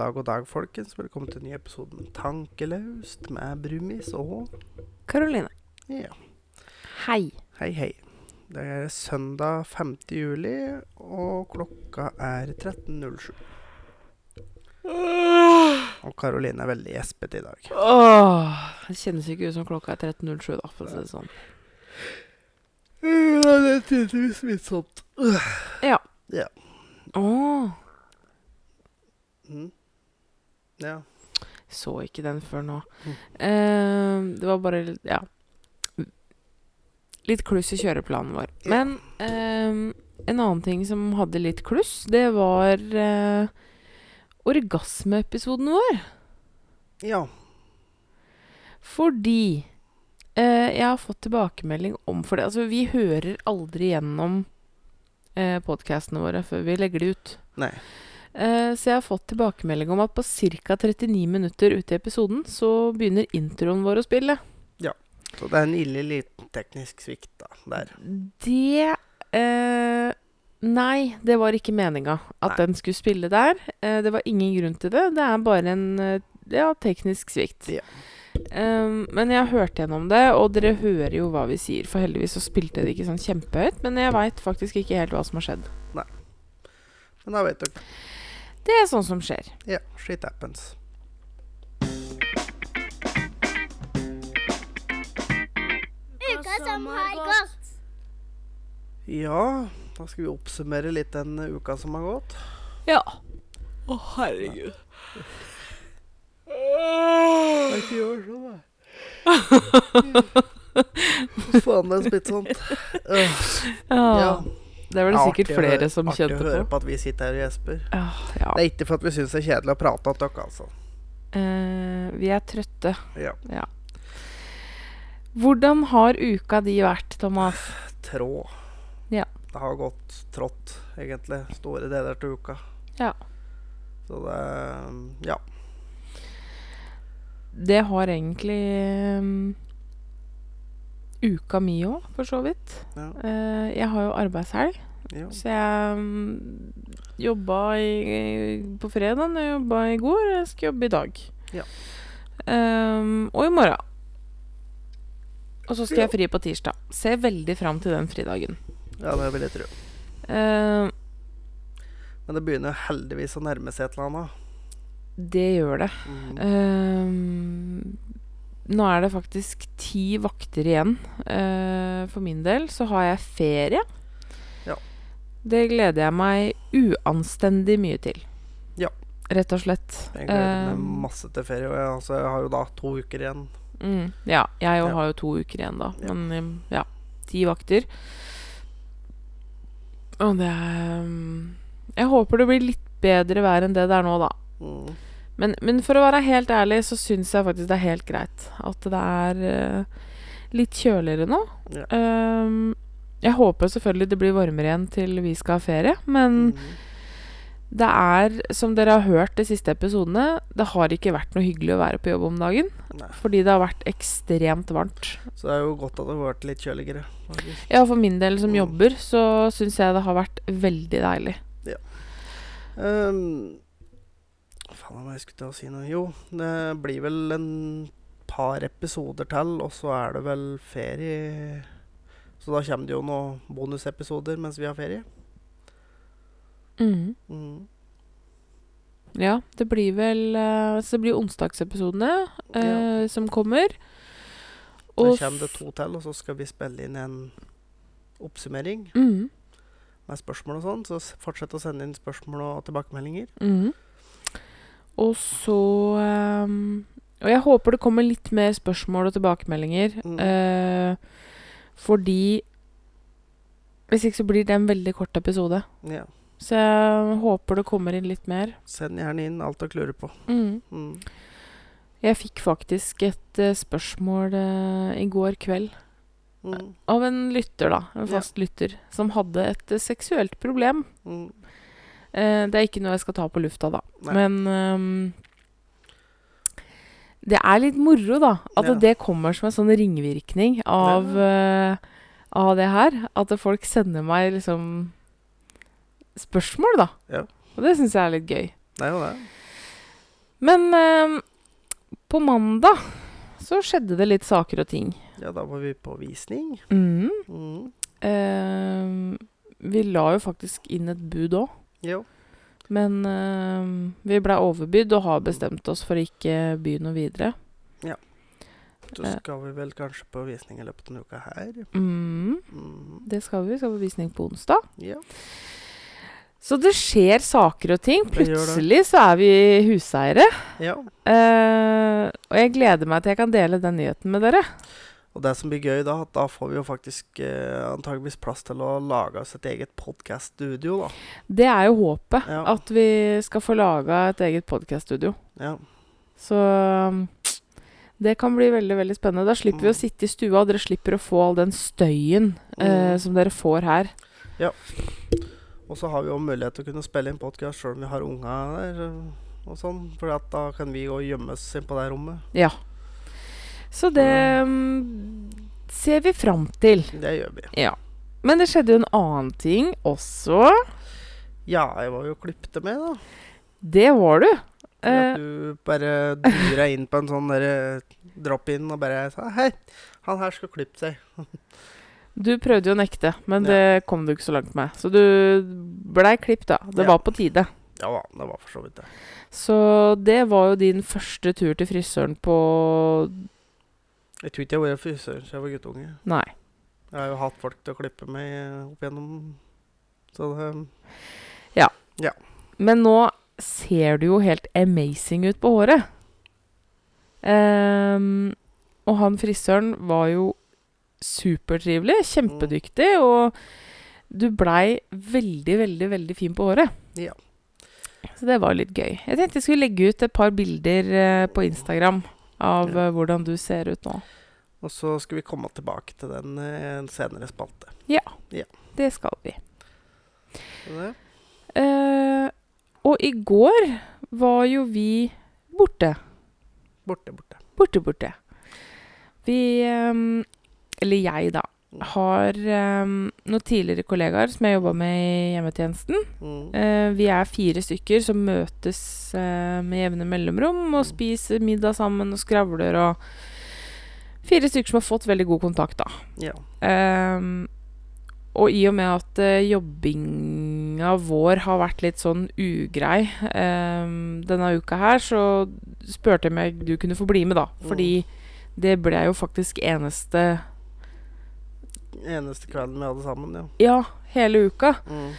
Dag, og dag, folkens. Velkommen til en ny episode med Tankelaust med Brumis og Karoline. Ja. Hei. Hei, hei. Det er søndag 5. juli, og klokka er 13.07. Og Karoline er veldig gjespete i dag. Åh, det kjennes ikke ut som klokka er 13.07, da, for å si det sånn. Ja, det er tydeligvis smittsomt. Ja. Ja. Åh, Mm. Ja. så ikke den før nå. Mm. Eh, det var bare ja. Litt kluss i kjøreplanen vår. Men eh, en annen ting som hadde litt kluss, det var eh, orgasmeepisoden vår. Ja. Fordi eh, jeg har fått tilbakemelding om For det, altså, vi hører aldri gjennom eh, podkastene våre før vi legger de ut. Nei. Eh, så jeg har fått tilbakemelding om at på ca. 39 minutter ute i episoden så begynner introen vår å spille. Ja. Så det er en ille liten teknisk svikt da, der. Det eh, Nei, det var ikke meninga at Nei. den skulle spille der. Eh, det var ingen grunn til det. Det er bare en eh, ja, teknisk svikt. Ja. Um, men jeg har hørt gjennom det, og dere hører jo hva vi sier. For heldigvis så spilte det ikke sånn kjempehøyt. Men jeg veit faktisk ikke helt hva som har skjedd. Nei. Men da vet dere. Det er sånn som skjer. Ja, shit happens. Uka som har gått. Ja, da skal vi oppsummere litt den uka som har gått. Ja. Å, herregud. Ikke gjør sånn, da. Faen, det er smittsomt. Ja, Ja. Ja. Det vel Ja, sikkert artig flere høre- som artig kjente å høre på. på at vi sitter her og gjesper. Ja, ja. Det er ikke for at vi syns det er kjedelig å prate til dere, altså. Uh, vi er trøtte. Ja. Hvordan har uka di vært, Thomas? Trå. Ja. Det har gått trått, egentlig, store deler av uka. Ja. Så det Ja. Det har egentlig um, uka mi òg, for så vidt. Ja. Eh, jeg har jo arbeidshelg, ja. så jeg um, jobba i, på fredag, jeg jobba i går, og jeg skal jobbe i dag. Ja. Um, og i morgen. Og så skal Ja. jeg fri på tirsdag. Ser veldig fram til den fridagen. ja, det vil jeg tro. Uh, Men det begynner heldigvis å nærme seg et eller annet. det gjør det. Mm. Ehm, nå er det faktisk ti vakter igjen. Uh, for min del så har jeg ferie. Ja. Det gleder jeg meg uanstendig mye til. Ja. Rett og slett. Jeg gleder meg Ehm, masse til ferie. Og jeg, altså, jeg har jo da to uker igjen. mm, ja, jeg jo Ja. har jo to uker igjen da. Ja. Men um, ja, ti vakter. Og det er um, Jeg håper det blir litt bedre vær enn det det er nå, da. Mm. Men, men for å være helt ærlig, så syns jeg faktisk det er helt greit at det er uh, litt kjøligere nå. Ja. Um, jeg håper selvfølgelig det blir varmere igjen til vi skal ha ferie, men Mm. det er, som dere har hørt de siste episodene, det har ikke vært noe hyggelig å være på jobb om dagen. Nei. Fordi det har vært ekstremt varmt. Så det er jo godt at det har vært litt kjøligere. faktisk. Ja, for min del som Mm. jobber, så syns jeg det har vært veldig deilig. Um, hva faen hva jeg skulle til å si nå? Jo, det blir vel en par episoder til, og så er det vel ferie. Så da kommer det jo noen bonusepisoder mens vi har ferie. Mhm. Mm. Ja, det blir vel eh, Så det blir onsdagsepisodene eh, som kommer. Og så kommer det to til, og så skal vi spille inn en oppsummering mm. med spørsmål og sånn. Så fortsett å sende inn spørsmål og tilbakemeldinger. Mhm. Og så ehm, Og jeg håper det kommer litt mer spørsmål og tilbakemeldinger. Mm. eh, fordi Hvis ikke så blir det en veldig kort episode. Ja. Så jeg håper det kommer inn litt mer. Send gjerne inn alt dere lurer på. Mm. Mm. Jeg fikk faktisk et uh, spørsmål uh, i går kveld Mm. av en lytter, da. En Ja. fast lytter. Som hadde et uh, seksuelt problem. Eh, det er ikke noe jeg skal ta på lufta, da. Nei. Men um, det er litt moro, da. At Ja. det kommer som en sånn ringvirkning av, uh, av det her. At folk sender meg liksom spørsmål, da. Ja. Og det syns jeg er litt gøy. Nei, nei. Men um, på mandag så skjedde det litt saker og ting. Ja, da var vi på visning. Mm. Mm. Uh, vi la jo faktisk inn et bud òg. Jo. Men eh, vi ble overbydd og har bestemt oss for å ikke by noe videre. Så Eh. skal vi vel kanskje på visning i løpet av denne uka her. Mm, Mm. det skal vi. Vi skal på visning på onsdag. Ja. Så det skjer saker og ting. Plutselig så er vi huseiere. ja. Uh, og jeg gleder meg til jeg kan dele den nyheten med dere. Og det som blir gøy da, at da får vi jo faktisk eh, antageligvis plass til å lage oss et eget podkaststudio, da. Det er jo håpet. Ja. At vi skal få laga et eget podkaststudio. Ja. Så um, det kan bli veldig veldig spennende. Da slipper vi å Mm. sitte i stua, og dere slipper å få all den støyen eh, Mm. som dere får her. Ja. Og så har vi jo mulighet til å kunne spille inn podkast sjøl om vi har unger der. og- sånn, for da kan vi gå og gjemme inn på det rommet. Ja. Så det um, ser vi fram til. Det gjør vi. Ja. Men det skjedde jo en annen ting også. Ja, jeg var jo klippte med, da. Det var du. Eh, at du bare dura inn på en sånn derre drop-in og bare sa Hei, han her skal klippe seg. du prøvde jo å nekte, men Ja. det kom du ikke så langt med. Så du blei klipp, da. Det Ja. var på tide. Ja det var for så vidt det. Så det var jo din første tur til frisøren på Jeg tror ikke jeg har vært frisør siden jeg var guttunge. Nei. Jeg har jo hatt folk til å klippe meg opp igjennom. Så det Men nå ser du jo helt amazing ut på håret. Um, og han frisøren var jo supertrivelig, kjempedyktig, og du blei veldig, veldig, veldig fin på håret. Ja. Så det var litt gøy. Jeg tenkte jeg skulle legge ut et par bilder eh, på Instagram av Ja. eh, hvordan du ser ut nå. Og så skal vi komme tilbake til den i en senere spalte. Det skal vi. Det. Eh, og i går var jo vi borte. Borte, borte. Borte, borte. Vi ehm, Eller jeg, da. Har um, noen tidligere kollegaer som jeg jobba med i hjemmetjenesten. Mm. Uh, vi er fire stykker som møtes uh, med jevne mellomrom og spiser middag sammen og skravler og Fire stykker som har fått veldig god kontakt, da. Ja. Um, og i og med at uh, jobbinga vår har vært litt sånn ugrei um, denne uka her, så spurte jeg meg du kunne få bli med, da. Fordi det ble jo faktisk eneste Eneste kvelden vi hadde sammen, ja. Ja, hele uka. Mm.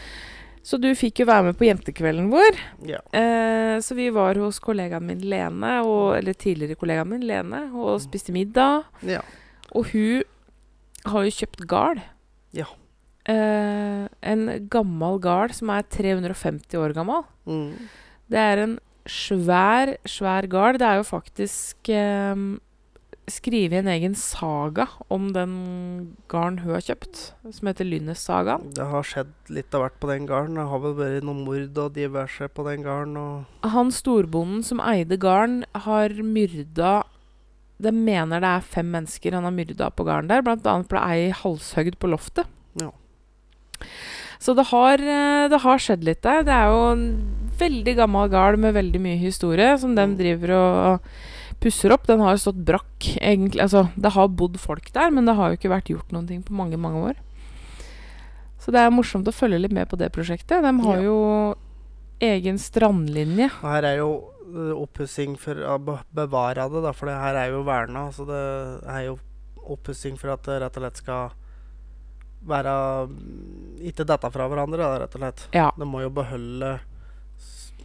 Så du fikk jo være med på jentekvelden vår. Ja. Eh, så vi var hos kollegaen min Lene, og, eller tidligere kollegaen min Lene, og spiste middag. ja. Og hun har jo kjøpt gard. Ja. Eh, en gammel gard som er 350 år gammel. Mm. Det er en svær, svær gard. Det er jo faktisk eh, skrevet en egen saga om den garden hun har kjøpt, som heter Lynnes-sagaen. Det har skjedd litt av hvert på den gården. Det har vel vært noen mord og diverse på den gården. Han storbonden som eide garden, har myrda De mener det er fem mennesker han har myrda på garden der. Blant annet ble ei halshøgd på loftet. Ja. Så det har, eh, det har skjedd litt der. Det er jo en veldig gammel gard med veldig mye historie som de Mm. driver og pusser opp. Den har stått brakk, egentlig. Altså, det har bodd folk der, men det har jo ikke vært gjort noen ting på mange, mange år. Så det er morsomt å følge litt med på det prosjektet. De har Ja. jo egen strandlinje. Og her er jo eh, oppussing for å bevare det, da, for det her er jo verna. Så det er jo oppussing for at det rett og slett skal være mm, Ikke dette fra hverandre, da, rett og slett. Ja. De må jo beholde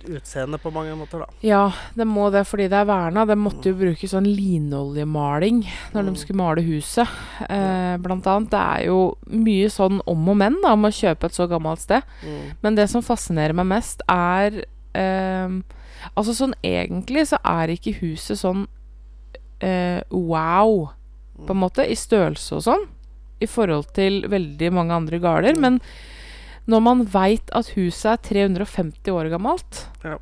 utseendet på mange måter, da. Ja, det må det fordi det er verna. De måtte jo bruke sånn linoljemaling når Mm. de skulle male huset. Eh, blant annet. Det er jo mye sånn om og men da, om å kjøpe et så gammelt sted. Mm. Men det som fascinerer meg mest, er eh, Altså sånn egentlig så er ikke huset sånn eh, wow, på en måte, i størrelse og sånn, i forhold til veldig mange andre gårder. Mm. Men når man veit at huset er 350 år gammelt, Ja.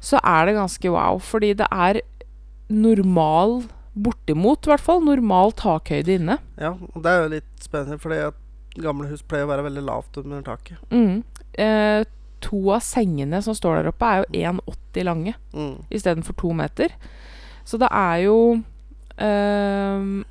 så er det ganske wow. Fordi det er normal, bortimot i hvert fall, normal takhøyde inne. Ja, og det er jo litt spennende, fordi at gamle hus pleier å være veldig lavt under taket. Mm. Eh, to av sengene som står der oppe, er jo 1,80 lange Mm. istedenfor to meter. Så det er jo ehm,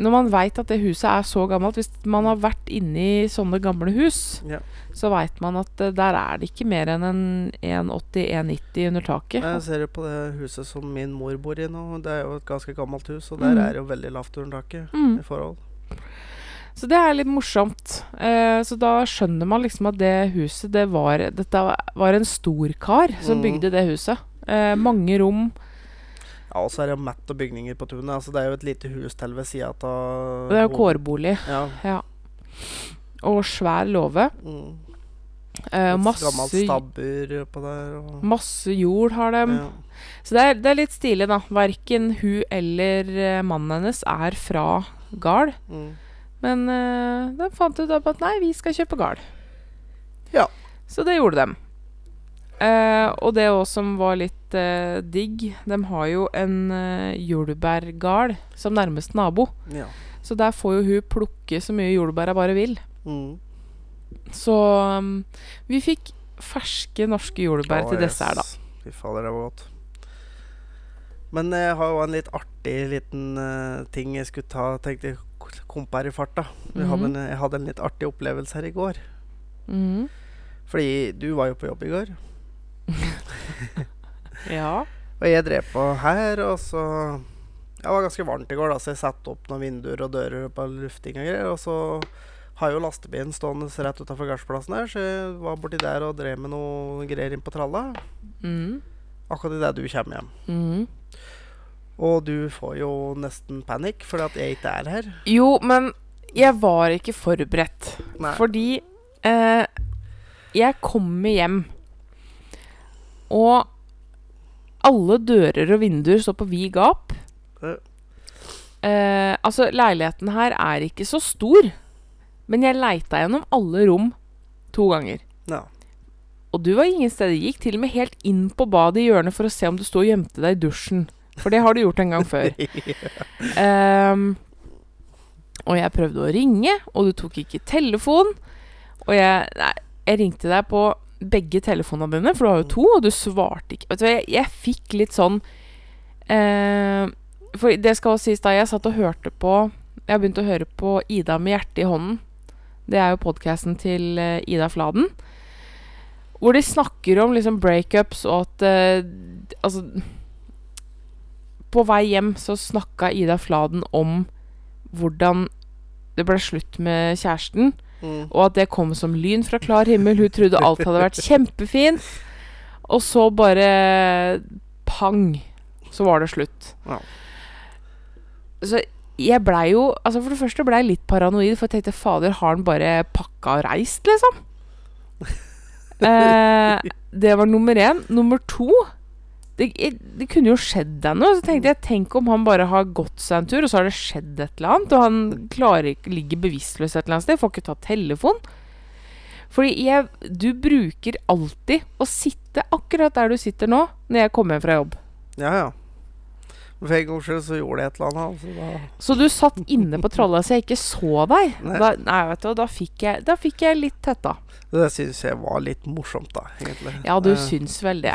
Når man veit at det huset er så gammelt Hvis man har vært inne i sånne gamle hus, Ja. så veit man at eh, der er det ikke mer enn en 1,80-1,90 under taket. Jeg ser jo på det huset som min mor bor i nå. Det er jo et ganske gammelt hus, og der Mm. er det jo veldig lavt under taket Mm. i forhold. Så det er litt morsomt. Eh, så da skjønner man liksom at det huset, det var Dette var en stor kar som Mm. bygde det huset. Eh, mange rom. Ja, og så er det jo matt og bygninger på tunet. Altså, det er jo et lite hus til ved sida av Det er jo kårbolig. Ja. Ja. Og svær låve. Mm. Eh, masse, gammelt stabbur der. Og, masse jord har de. ja. Så det er, det er litt stilig, da. Verken hun eller uh, mannen hennes er fra gard. Mm. Men uh, de fant ut at nei, vi skal kjøpe gard. Ja. Så det gjorde de. Eh, og det òg som var litt eh, digg, de har jo en uh, jordbærgard som nærmest nabo. ja. Så der får jo hun plukke så mye jordbær hun bare vil. Mm. Så um, vi fikk ferske norske jordbær oh, til dessert, da. Fy fader, det var godt. Men jeg har jo en litt artig liten eh, ting jeg skulle ta Tenkte jeg kom på her i farta. Vi hadde Mhm. en, jeg hadde en litt artig opplevelse her i går. Mhm. Fordi du var jo på jobb i går. Ja. Og jeg drev på her, og så Det var ganske varmt i går, da, så jeg satte opp noen vinduer og dører på lufting og greier. Og så har jo lastebilen stående rett utafor gardsplassen her, så jeg var borti der og drev med noe greier inn på tralla. Mm. Akkurat idet du kommer hjem. Mm. Og du får jo nesten panikk fordi at jeg ikke er her. Jo, men jeg var ikke forberedt. Nei. Fordi eh, jeg kommer hjem, og alle dører og vinduer står på vid gap. Ja. Eh, altså, leiligheten her er ikke så stor, men jeg leita gjennom alle rom to ganger. Ja. Og du var ingen steder. Gikk til og med helt inn på badet i hjørnet for å se om du sto og gjemte deg i dusjen. For det har du gjort en gang før. um, og jeg prøvde å ringe, og du tok ikke telefon. Og jeg, nei, jeg ringte deg på begge telefonene dine, for du har jo to, og du svarte ikke. Vet du hva, jeg, jeg fikk litt sånn eh, For det skal også sies da, jeg satt og hørte på Jeg har begynt å høre på Ida med hjertet i hånden. Det er jo podkasten til eh, Ida Fladen. Hvor de snakker om liksom breakups og at eh, Altså På vei hjem så snakka Ida Fladen om hvordan det ble slutt med kjæresten, Mm. og at det kom som lyn fra klar himmel. Hun trodde alt hadde vært kjempefint, og så bare pang, så var det slutt. Ja. Så jeg blei jo Altså For det første blei jeg litt paranoid, for jeg tenkte fader, har han bare pakka og reist, liksom? eh, det var nummer én. Nummer to det, det kunne jo skjedd deg noe. Så tenkte jeg, tenk om han bare har gått seg en tur, og så har det skjedd et eller annet, og han klarer ligger bevisstløs et eller annet sted, får ikke ta telefon. Fordi jeg, du bruker alltid å sitte akkurat der du sitter nå, når jeg kommer hjem fra jobb. Ja, ja. Men For en gangs skyld så gjorde jeg et eller annet. Altså. Så du satt inne på Trolla så jeg ikke så deg. Nei. Da, nei, vet du, da fikk jeg, da fikk jeg litt tetta. Det syns jeg var litt morsomt, da, egentlig. Ja, du Eh, syns vel det.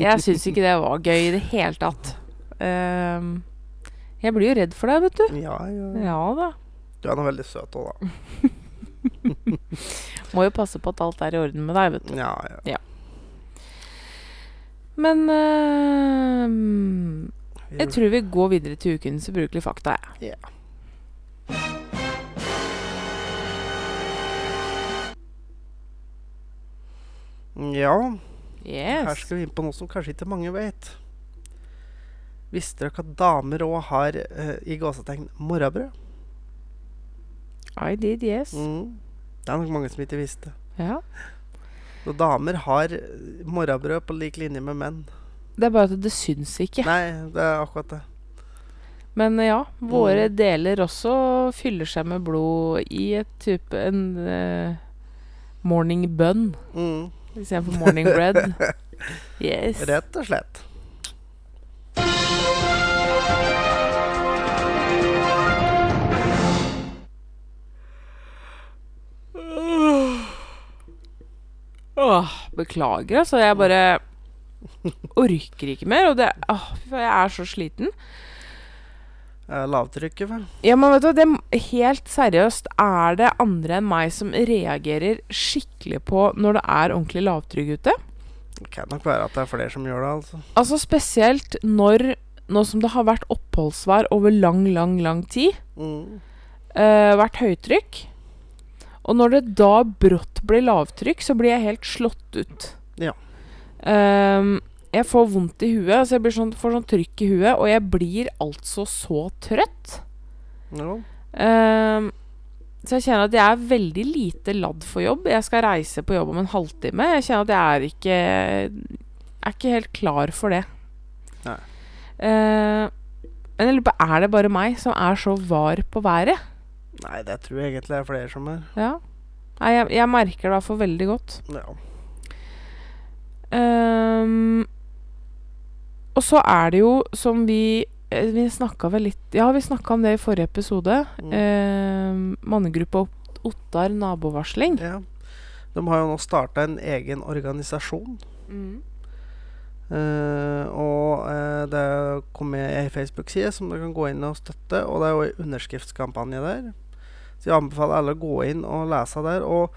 Jeg syns ikke det var gøy i det hele tatt. Um, jeg blir jo redd for deg, vet du. Ja, ja. Ja da. Du er nå veldig søt òg, da. Må jo passe på at alt er i orden med deg, vet du. Ja, ja. Men ehm, Vi jeg tror vi går videre til ukens ubrukelige fakta, Ja. Ja. Yes. her skal vi inn på noe som kanskje ikke mange vet. Visste dere at damer òg har uh, i gåsetegn morrabrød? I did, yes. Mm. Det er nok mange som ikke visste. Ja. Så damer har morrabrød på lik linje med menn. Det er bare at det syns ikke. Nei, det er akkurat det. Men ja, våre Mm. deler også fyller seg med blod i et type en uh, morning bun Mm. istedenfor morning bread. Yes. Rett og slett. Åh, beklager, altså. Jeg bare orker ikke mer. Og det Åh, jeg er så sliten. Lavtrykket, vel. Ja, men vet du, det, helt seriøst, er det andre enn meg som reagerer skikkelig på når det er ordentlig lavtrykk ute? Det kan nok være at det er flere som gjør det, altså. Altså spesielt når Nå som det har vært oppholdsvær over lang, lang, lang tid, Mm. uh, vært høytrykk Og når det da brått blir lavtrykk, så blir jeg helt slått ut. Ja. Ehm, jeg får vondt i huet, altså jeg blir sånn, får sånn trykk i huet, og jeg blir altså så trøtt. Ja. Um, så jeg kjenner at jeg er veldig lite ladd for jobb. Jeg skal reise på jobb om en halvtime. Jeg kjenner at jeg er ikke Er ikke helt klar for det. Nei. Uh, men jeg lurer på, er det bare meg som er så var på været? Nei, det tror jeg egentlig er flere som er. Ja. Nei, jeg, jeg merker det i hvert fall veldig godt. Ja. Ehm, og så er det jo som vi eh, Vi snakka vel litt Ja, vi snakka om det i forrige episode. Mm. Ehm, mannegruppa Ottar nabovarsling. ja. De har jo nå starta en egen organisasjon. Eh, og uh, det kommer ei Facebook-side som du kan gå inn og støtte. Og det er jo ei underskriftskampanje der. Så jeg anbefaler alle å gå inn og lese der. Og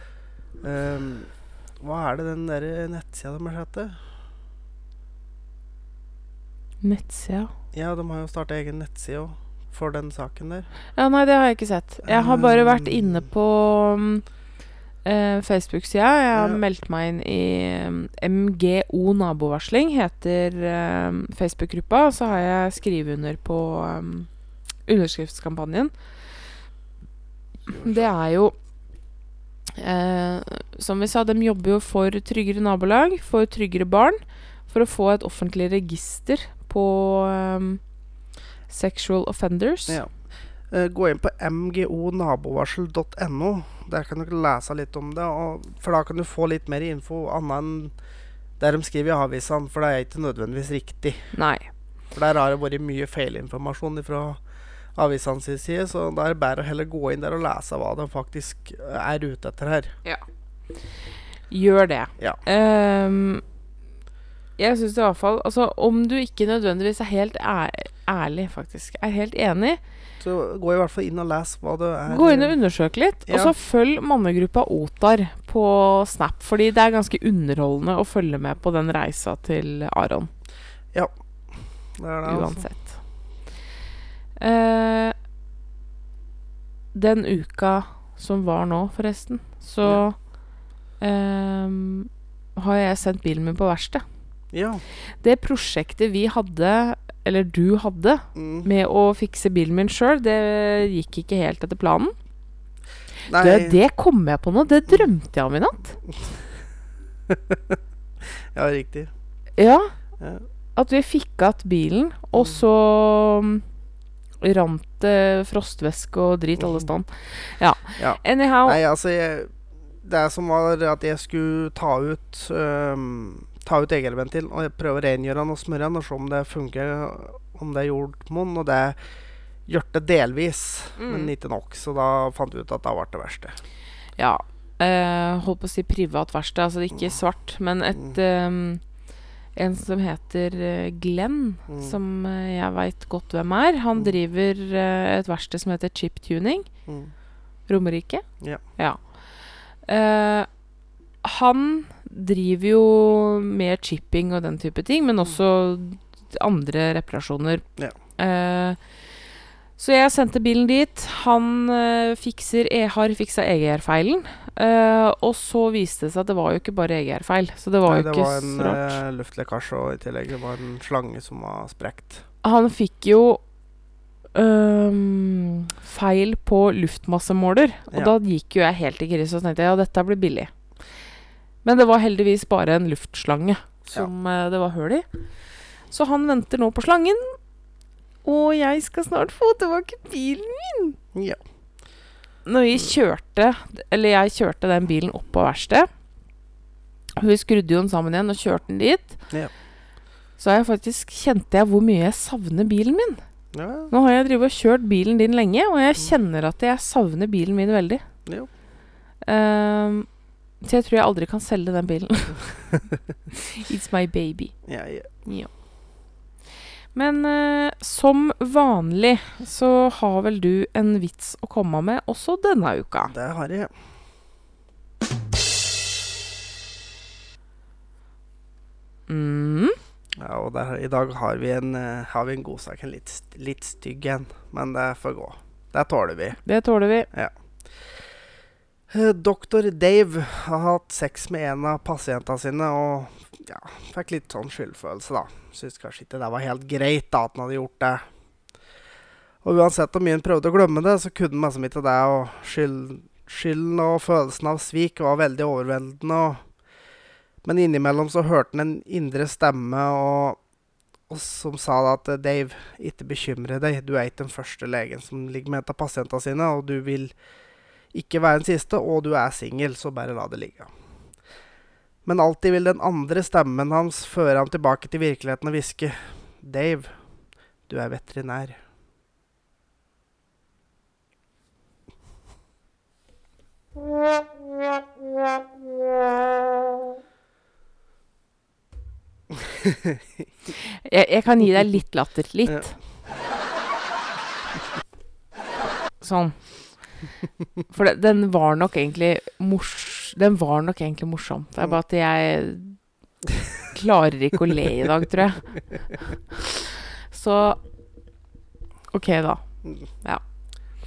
ehm, hva er det den der nettsida deres heter? Nettsida Ja, de har jo starta egen nettside òg for den saken der. Ja, nei, det har jeg ikke sett. Jeg har bare vært inne på um, eh, Facebook-sida. Jeg har Ja. meldt meg inn i MGO nabovarsling, heter um, Facebook-gruppa. Så har jeg skrevet under på um, underskriftskampanjen. Det er jo eh, Som vi sa, de jobber jo for tryggere nabolag, for tryggere barn. For å få et offentlig register på um, sexual offenders. Ja. Eh, gå inn på mgonabovarsel.no. Der kan du lese litt om det. Og, for da kan du få litt mer info annet enn det de skriver i avisene. For det er ikke nødvendigvis riktig. Nei. For der har det vært mye feilinformasjon fra avisene sin side. Så det er bedre å heller gå inn der og lese hva de faktisk er ute etter her. Ja. Gjør det. Ja. Um, jeg syns i hvert fall Altså, om du ikke nødvendigvis er helt ærlig, faktisk, er helt enig, Så gå i hvert fall inn og les hva det er. gå inn og undersøk litt. Og så følg mannegruppa Otar på Snap, fordi det er ganske underholdende å følge med på den reisa til Aron. Det er det, altså. Eh, den uka som var nå, forresten, så ehm, har jeg sendt bilen min på verksted. Ja. Det prosjektet vi hadde, eller du hadde, Mm. med å fikse bilen min sjøl, det gikk ikke helt etter planen. Det, det kom jeg på nå. Det drømte jeg om i natt. Ja, riktig. Ja. Ja. At vi fikk igjen bilen, og Mm. så mm, rant det frostvæske og drit alle stand. Ja. Ja. Anyhow. Nei, altså jeg, Det som var at jeg skulle ta ut um, Ta ut egerventilen og prøve å rengjøre den og smøre den og se om det funker, om det gjorde mon. Og det gjorde det delvis, men Mm. ikke nok. Så da fant vi ut at det ble det verste. Ja. Uh, holdt på å si privat verksted. Altså ikke svart, men et ehm, En som heter eh, Glenn, Mm. som eh, jeg veit godt hvem er. Han Mm. driver eh, et verksted som heter Chip Tuning. Mm. Romerike? Ja. Eh, han driver jo med chipping og den type ting, men også andre reparasjoner. Ja. Eh, så jeg sendte bilen dit. Han eh, fikser e har fiksa EGR-feilen. eh, og så viste det seg at det var jo ikke bare EGR-feil. Så det var Nei, jo det ikke var en så rart. eh, luftlekkasje, og i tillegg det var en slange som var sprekt. Han fikk jo øhm, feil på luftmassemåler. Og Ja. da gikk jo jeg helt i krise og tenkte ja, dette blir billig. Men det var heldigvis bare en luftslange som eh, det var hull i. Så han venter nå på slangen. Og jeg skal snart få tilbake bilen min. Ja. Når vi kjørte Eller jeg kjørte den bilen opp på verkstedet. Vi skrudde jo den sammen igjen og kjørte den dit. Ja. Så jeg faktisk kjente jeg hvor mye jeg savner bilen min. ja. Nå har jeg drivet og kjørt bilen din lenge, og jeg kjenner at jeg savner bilen min veldig. Ja. Um, Så jeg tror jeg aldri kan selge den bilen. It's my baby. Ja, Ja, ja. Men eh, som vanlig så har vel du en vits å komme med også denne uka. Det har jeg. Mm. Ja, og der, i dag har vi en, eh, har vi en godsak. En litt, litt stygg en, men det får gå. Det tåler vi. Det tåler vi. Eh, Doktor Dave har hatt sex med en av pasientene sine og ja, fikk litt sånn skyldfølelse, da. Syns kanskje ikke det var helt greit da, at han hadde gjort det. Og uansett hvor mye han prøvde å glemme det, så kunne han liksom ikke det. Og skyld, skylden og følelsen av svik var veldig overveldende. Og, men innimellom så hørte han en indre stemme og, og som sa da at Dave, ikke bekymre deg, du er ikke den første legen som ligger med en av pasientene sine, og du vil ikke være den siste, og du er singel, så bare la det ligge. Men alltid vil den andre stemmen hans føre ham tilbake til virkeligheten og hviske Dave, du er veterinær. Jeg, jeg kan gi deg litt latter. Litt. Sånn. For det, den var nok egentlig mors... Den var nok egentlig morsom. Det er bare at jeg klarer ikke å le i dag, tror jeg. Så OK, da.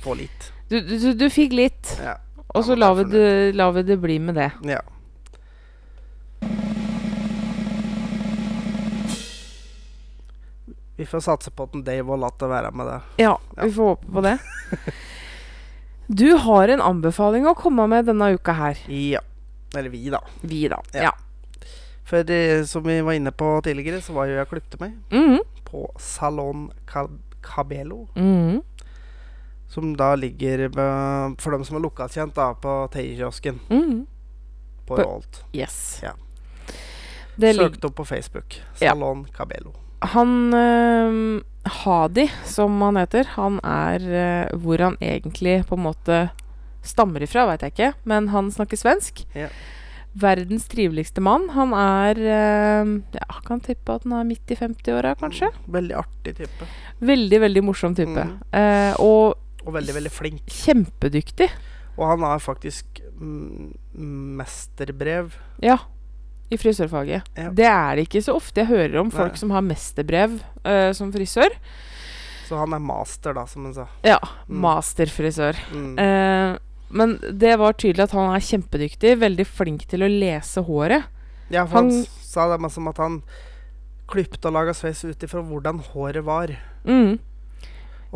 Få litt. Du, du, du fikk litt, Ja. og så la vi, det det bli med det. ja. Vi får satse på at Dave har latt det være med det. Ja, Ja. vi får håpe på det. Du har en anbefaling å komme med denne uka her. Ja. Eller vi, da. Vi, da. Ja. Ja. For eh, som vi var inne på tidligere, så var jo jeg og klipte meg Mhm. på Salon Cab Cabello. -hmm. Som da ligger med, for dem som er lokalkjent, da, på Teierkiosken Mm på På- Rolt. Yes. Ja. Det Søkt opp på Facebook. Ja. Salon Cabello. Han eh, Hadi, som han heter, han er eh, hvor han egentlig på en måte stammer ifra, veit jeg ikke, men han snakker svensk. Ja. Verdens triveligste mann. Han er eh, Ja, kan tippe at han er midt i 50-åra, kanskje. Veldig artig type. Veldig, veldig morsom type. Mm. Eh, og Og veldig, veldig flink. kjempedyktig. Og han har faktisk mm, mesterbrev. Ja. I frisørfaget. Ja. Det er det ikke så ofte jeg hører om folk Nei. som har mesterbrev uh, som frisør. Så han er master, da, som han sa. Ja. Mm. Masterfrisør. Mm. Uh, men det var tydelig at han er kjempedyktig. Veldig flink til å lese håret. Ja, for han, han- sa det som at han klipte og laga sveis ut ifra hvordan håret var. Mm.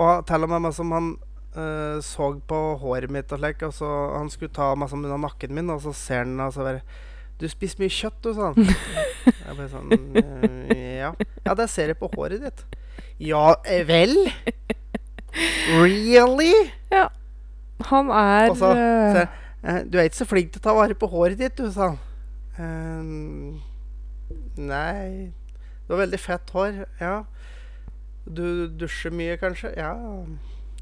Og til og med som han uh, så på håret mitt og slik, og så han skulle ta meg som unna nakken min, og så ser han altså så bare Du spiser mye kjøtt, sa han. Jeg bare sånn «Eh, Ja. Ja, det ser jeg på håret ditt. Ja eh, vel? Really? Ja. Han er Og så eh, ser Eh, du er ikke så flink til å ta vare på håret ditt, du, sa han. «Eh, nei Du har veldig fett hår. Ja. Du dusjer mye, kanskje? Ja,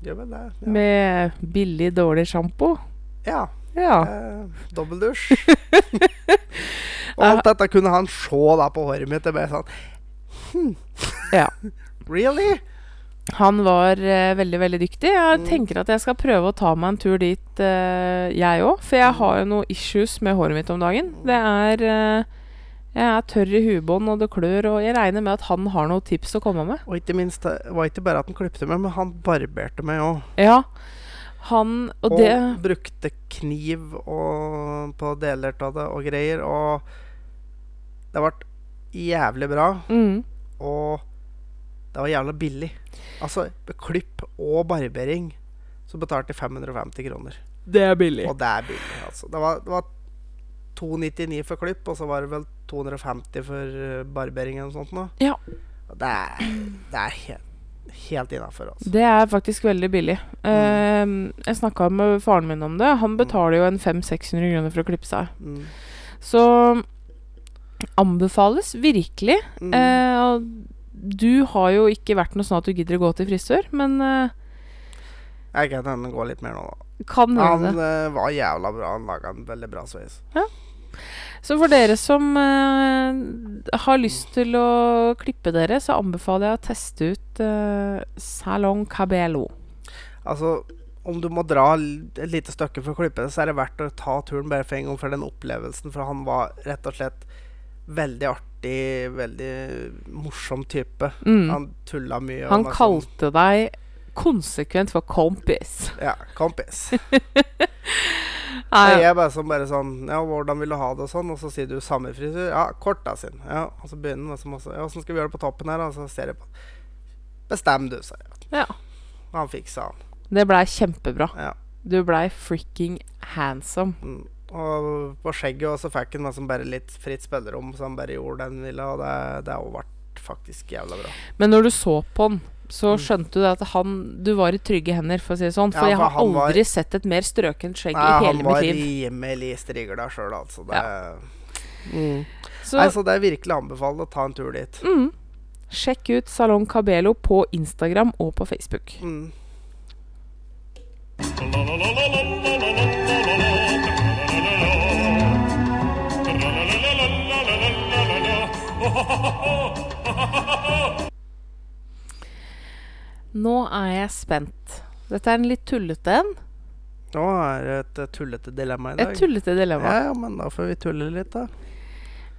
gjør vel det. Ja. Med billig, dårlig sjampo. ja. Ja. Eh, Dobbeldusj. og alt dette kunne han se da på håret mitt. Det ble sånn hm. Ja. Really? Han var eh, veldig, veldig dyktig. Jeg Mm. tenker at jeg skal prøve å ta meg en tur dit, eh, jeg òg. For jeg har jo noen issues med håret mitt om dagen. Det er eh, Jeg er tørr i huebånd, og det klør, og jeg regner med at han har noen tips å komme med. Og ikke minst, det var ikke bare at han klipte meg, men han barberte meg òg. Ja. Han Og Og, det brukte kniv og, på deler av det og greier. Og det ble jævlig bra. mm, Og det var jævla billig. Altså, med klipp og barbering så betalte jeg 550 kroner. Det er billig. Og det er billig, altså. Det var, det var 299 for klipp, og så var det vel 250 for eh, barbering eller noe sånt. Nå. Ja. Og det er, det er helt, helt innafor, altså. Det er faktisk veldig billig. Eh, jeg snakka med faren min om det. Han betaler jo en 500-600 kroner for å klippe seg. Mm. Så anbefales virkelig. Mm. Uh, du har jo ikke vært noe sånn at du gidder å gå til frisør, men uh, Jeg kan hende gå litt mer nå, da. kan Han hende det. eh, var jævla bra. Han laga en veldig bra sveis. Så for dere som uh, har lyst til å klippe dere, så anbefaler jeg å teste ut uh, Salon Cabello. Altså, om du må dra et lite stykke for å klippe det, så er det verdt å ta turen bare for en gang for den opplevelsen. For han var rett og slett veldig artig, veldig morsom type. Mm. Han tulla mye. Han kalte sånn- kalte deg konsekvent for kompis. Ja, kompis. Nei, Jeg er bare sånn, bare sånn Ja, hvordan vil du ha det, og sånn? Og så sier du samme frisyr. Ja, kort, da, sin. Ja, og så begynner han også Ja, åssen skal vi gjøre det på toppen her, Og Så ser jeg på Bestem du, sa jeg. Ja. Han fiksa han. det blei kjempebra. Ja. Du blei freaking handsome. Mm. Og på skjegget også fikk han liksom bare litt fritt spillerom, så han bare gjorde det han ville, og det, det har jo vært faktisk jævla bra. Men når du så på han, så Mm. skjønte du at han Du var i trygge hender, for å si det sånn. For Ja, jeg har aldri var- sett et mer strøkent skjegg Nei, i hele mitt liv. rimelig strigla sjøl, altså. Det, Ja. mm. Så Nei, så det er virkelig anbefalt å ta en tur dit. mm, sjekk ut Salon Cabello på Instagram og på Facebook. Mm. Nå er jeg spent. Dette er en litt tullete en. Nå er det et eh, tullete dilemma i dag. Et tullete dilemma. Ja, ja, men da får vi tulle litt, da.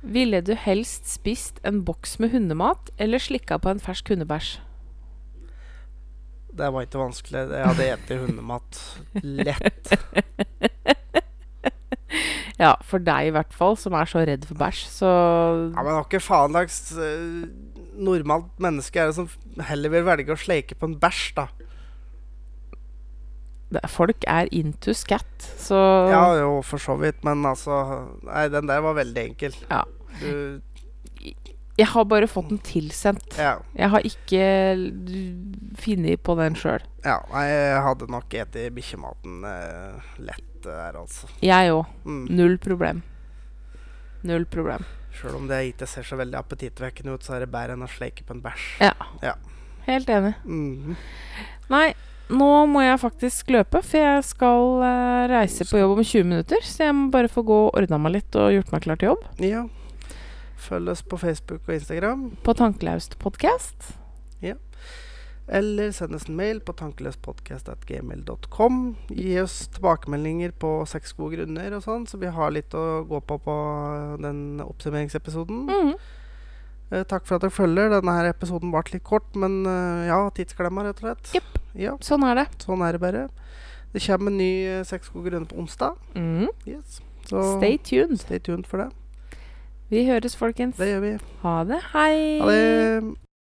Ville du helst spist en boks med hundemat eller slikka på en fersk hundebæsj? Det var ikke vanskelig. Jeg hadde spist hundemat lett. Ja, for deg i hvert fall, som er så redd for bæsj, så Ja, Men hva faen dags uh, normalt menneske er det som heller vil velge å sleike på en bæsj, da? det, Folk er into scat, så Ja, jo, for så vidt, men altså Nei, den der var veldig enkel. Ja. Du Jeg har bare fått den tilsendt. Ja. Jeg har ikke funnet på den sjøl. ja jeg hadde nok spist bikkjematen eh, lett der, altså. Jeg òg. Mm. Null problem. Null problem. Sjøl om det ikke ser så veldig appetittvekkende ut, så er det bedre enn å sleike på en bæsj. Ja. Ja. Helt enig. Mhm. Nei, nå må jeg faktisk løpe, for jeg skal uh, reise på jobb om 20 minutter. Så jeg må bare få gå og ordna meg litt og gjort meg klar til jobb. Ja. Følg oss på Facebook og Instagram. På Tankelaust podkast. Eller send oss en mail på tankeløspodkast.gmail.com. Gi oss tilbakemeldinger på seks gode grunner og sånn, så vi har litt å gå på på den oppsummeringsepisoden. Mm. Eh, takk for at dere følger. Denne her episoden ble litt kort, men eh, ja, tidsklemma, rett og slett. Yep. Ja, Sånn er det. sånn er det bare. Det kommer en ny eh, Seks gode grunner på onsdag. Mm. Yes. Så Stay tuned. stay tuned for det. Vi høres, folkens. Det gjør vi. Ha det. Hei. Ha det.